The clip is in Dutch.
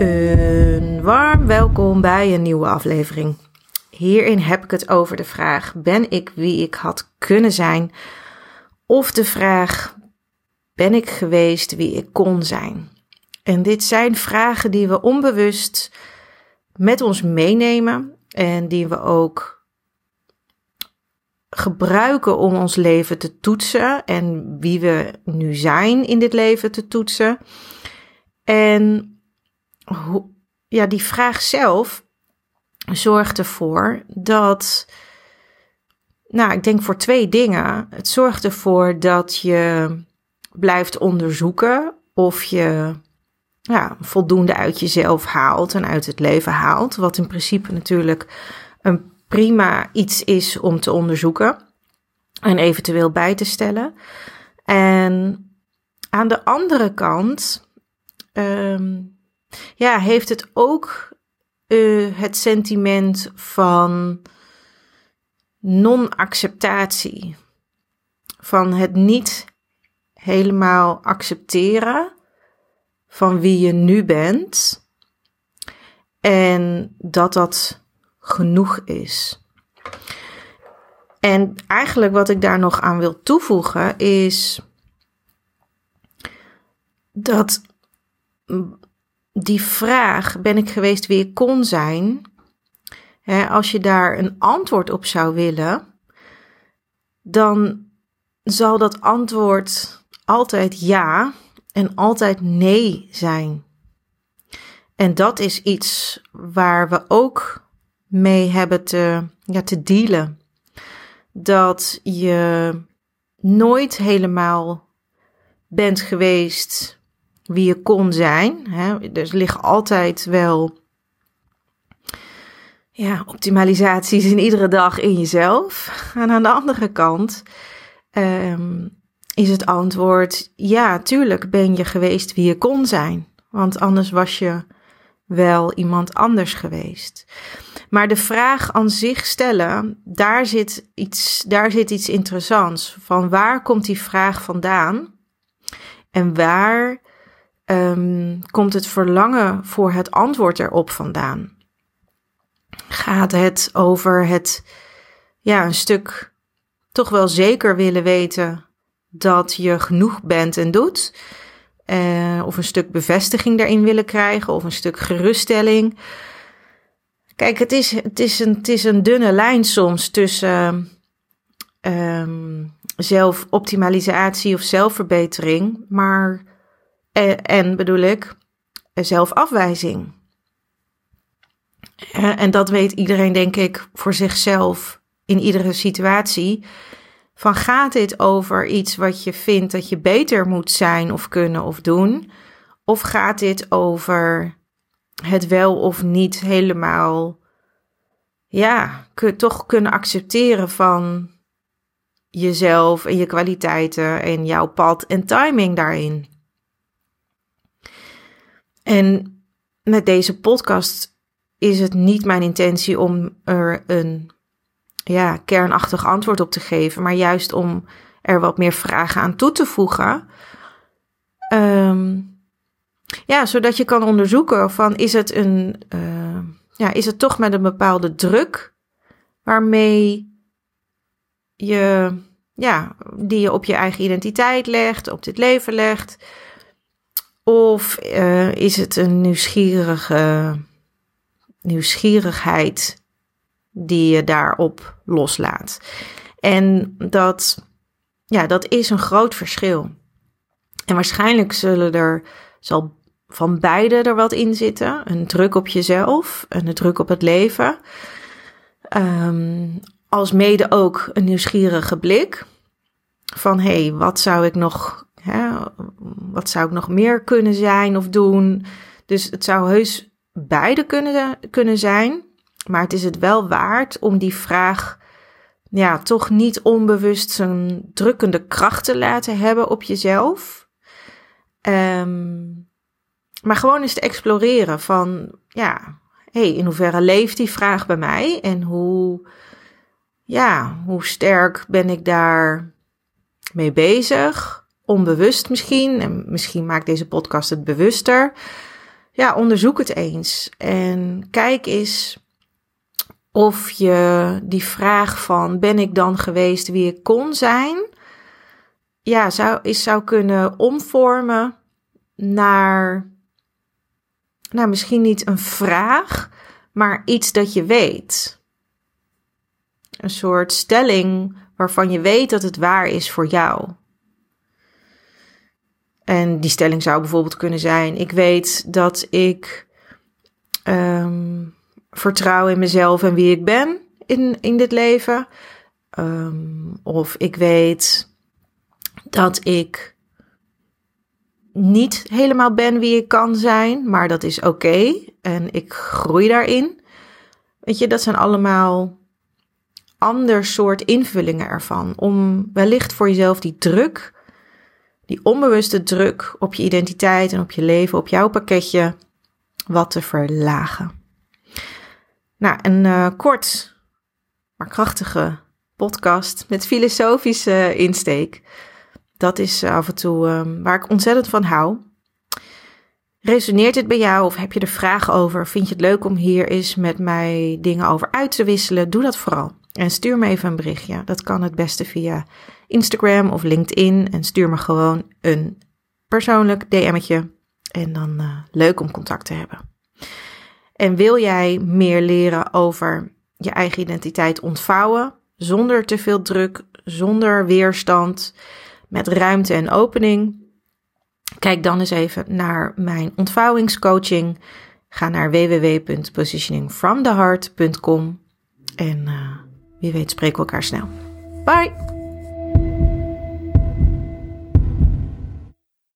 Een warm welkom bij een nieuwe aflevering. Hierin heb ik het over de vraag: ben ik wie ik had kunnen zijn? Of de vraag: ben ik geweest wie ik kon zijn? En dit zijn vragen die we onbewust met ons meenemen en die we ook gebruiken om ons leven te toetsen en wie we nu zijn in dit leven te toetsen. En ja, die vraag zelf zorgt ervoor dat, nou, ik denk voor twee dingen. Het zorgt ervoor dat je blijft onderzoeken of je ja, voldoende uit jezelf haalt en uit het leven haalt. Wat in principe natuurlijk een prima iets is om te onderzoeken en eventueel bij te stellen. En aan de andere kant ehm, ja, heeft het ook uh, het sentiment van non-acceptatie. Van het niet helemaal accepteren van wie je nu bent. En dat dat genoeg is. En eigenlijk wat ik daar nog aan wil toevoegen is dat die vraag, ben ik geweest wie ik kon zijn? Hè, als je daar een antwoord op zou willen, dan zal dat antwoord altijd ja en altijd nee zijn. En dat is iets waar we ook mee hebben te, ja, te dealen. Dat je nooit helemaal bent geweest wie je kon zijn. Hè. Er liggen altijd wel ja, optimalisaties in iedere dag in jezelf. En aan de andere kant ehm, is het antwoord: ja, tuurlijk ben je geweest wie je kon zijn. Want anders was je wel iemand anders geweest. Maar de vraag aan zich stellen, daar zit iets, daar zit iets interessants. Van waar komt die vraag vandaan? En waar um, komt het verlangen voor het antwoord erop vandaan? Gaat het over het, ja, een stuk toch wel zeker willen weten dat je genoeg bent en doet? Uh, of een stuk bevestiging daarin willen krijgen, of een stuk geruststelling. Kijk, het is, het is, een, het is een dunne lijn soms tussen um, zelfoptimalisatie of zelfverbetering, maar en, en bedoel ik zelfafwijzing. En dat weet iedereen, denk ik, voor zichzelf in iedere situatie. Van gaat dit over iets wat je vindt dat je beter moet zijn of kunnen of doen? Of gaat dit over het wel of niet helemaal, ja, toch kunnen accepteren van jezelf en je kwaliteiten en jouw pad en timing daarin? En met deze podcast is het niet mijn intentie om er een ja, kernachtig antwoord op te geven, maar juist om er wat meer vragen aan toe te voegen. Um, ja, zodat je kan onderzoeken van is het een, uh, ja, is het toch met een bepaalde druk waarmee je, ja, die je op je eigen identiteit legt, op dit leven legt. Of uh, is het een nieuwsgierige nieuwsgierigheid die je daarop loslaat? En dat, ja, dat is een groot verschil. En waarschijnlijk zullen er, zal van beide er wat in zitten. Een druk op jezelf en een druk op het leven. Um, als mede ook een nieuwsgierige blik. Van hé, hey, wat zou ik nog Wat zou ik nog meer kunnen zijn of doen? Dus het zou heus beide kunnen, kunnen zijn. Maar het is het wel waard om die vraag ja, toch niet onbewust zijn drukkende kracht te laten hebben op jezelf. Um, maar gewoon eens te exploreren van, ja, hey, in hoeverre leeft die vraag bij mij? En hoe, ja, hoe sterk ben ik daar mee bezig? Onbewust misschien. En misschien maakt deze podcast het bewuster. ja, onderzoek het eens en kijk eens of je die vraag van ben ik dan geweest wie ik kon zijn, ja, zou, is, zou kunnen omvormen naar, nou misschien niet een vraag, maar iets dat je weet. Een soort stelling waarvan je weet dat het waar is voor jou. En die stelling zou bijvoorbeeld kunnen zijn: Ik weet dat ik um, vertrouw in mezelf en wie ik ben in, in dit leven. Um, of ik weet dat ik niet helemaal ben wie ik kan zijn, maar dat is oké en ik groei daarin. Weet je, dat zijn allemaal ander soort invullingen ervan. Om wellicht voor jezelf die druk, die onbewuste druk op je identiteit en op je leven, op jouw pakketje, wat te verlagen. Nou, een uh, kort, maar krachtige podcast met filosofische insteek. Dat is af en toe um, waar ik ontzettend van hou. Resoneert dit bij jou of heb je er vragen over? Vind je het leuk om hier eens met mij dingen over uit te wisselen? Doe dat vooral. En stuur me even een berichtje. Dat kan het beste via Instagram of LinkedIn. En stuur me gewoon een persoonlijk DM'tje. En dan uh, leuk om contact te hebben. En wil jij meer leren over je eigen identiteit ontvouwen, zonder te veel druk, zonder weerstand, met ruimte en opening? Kijk dan eens even naar mijn ontvouwingscoaching. Ga naar www.positioningfromtheheart.com en uh, wie weet spreken we elkaar snel. Bye!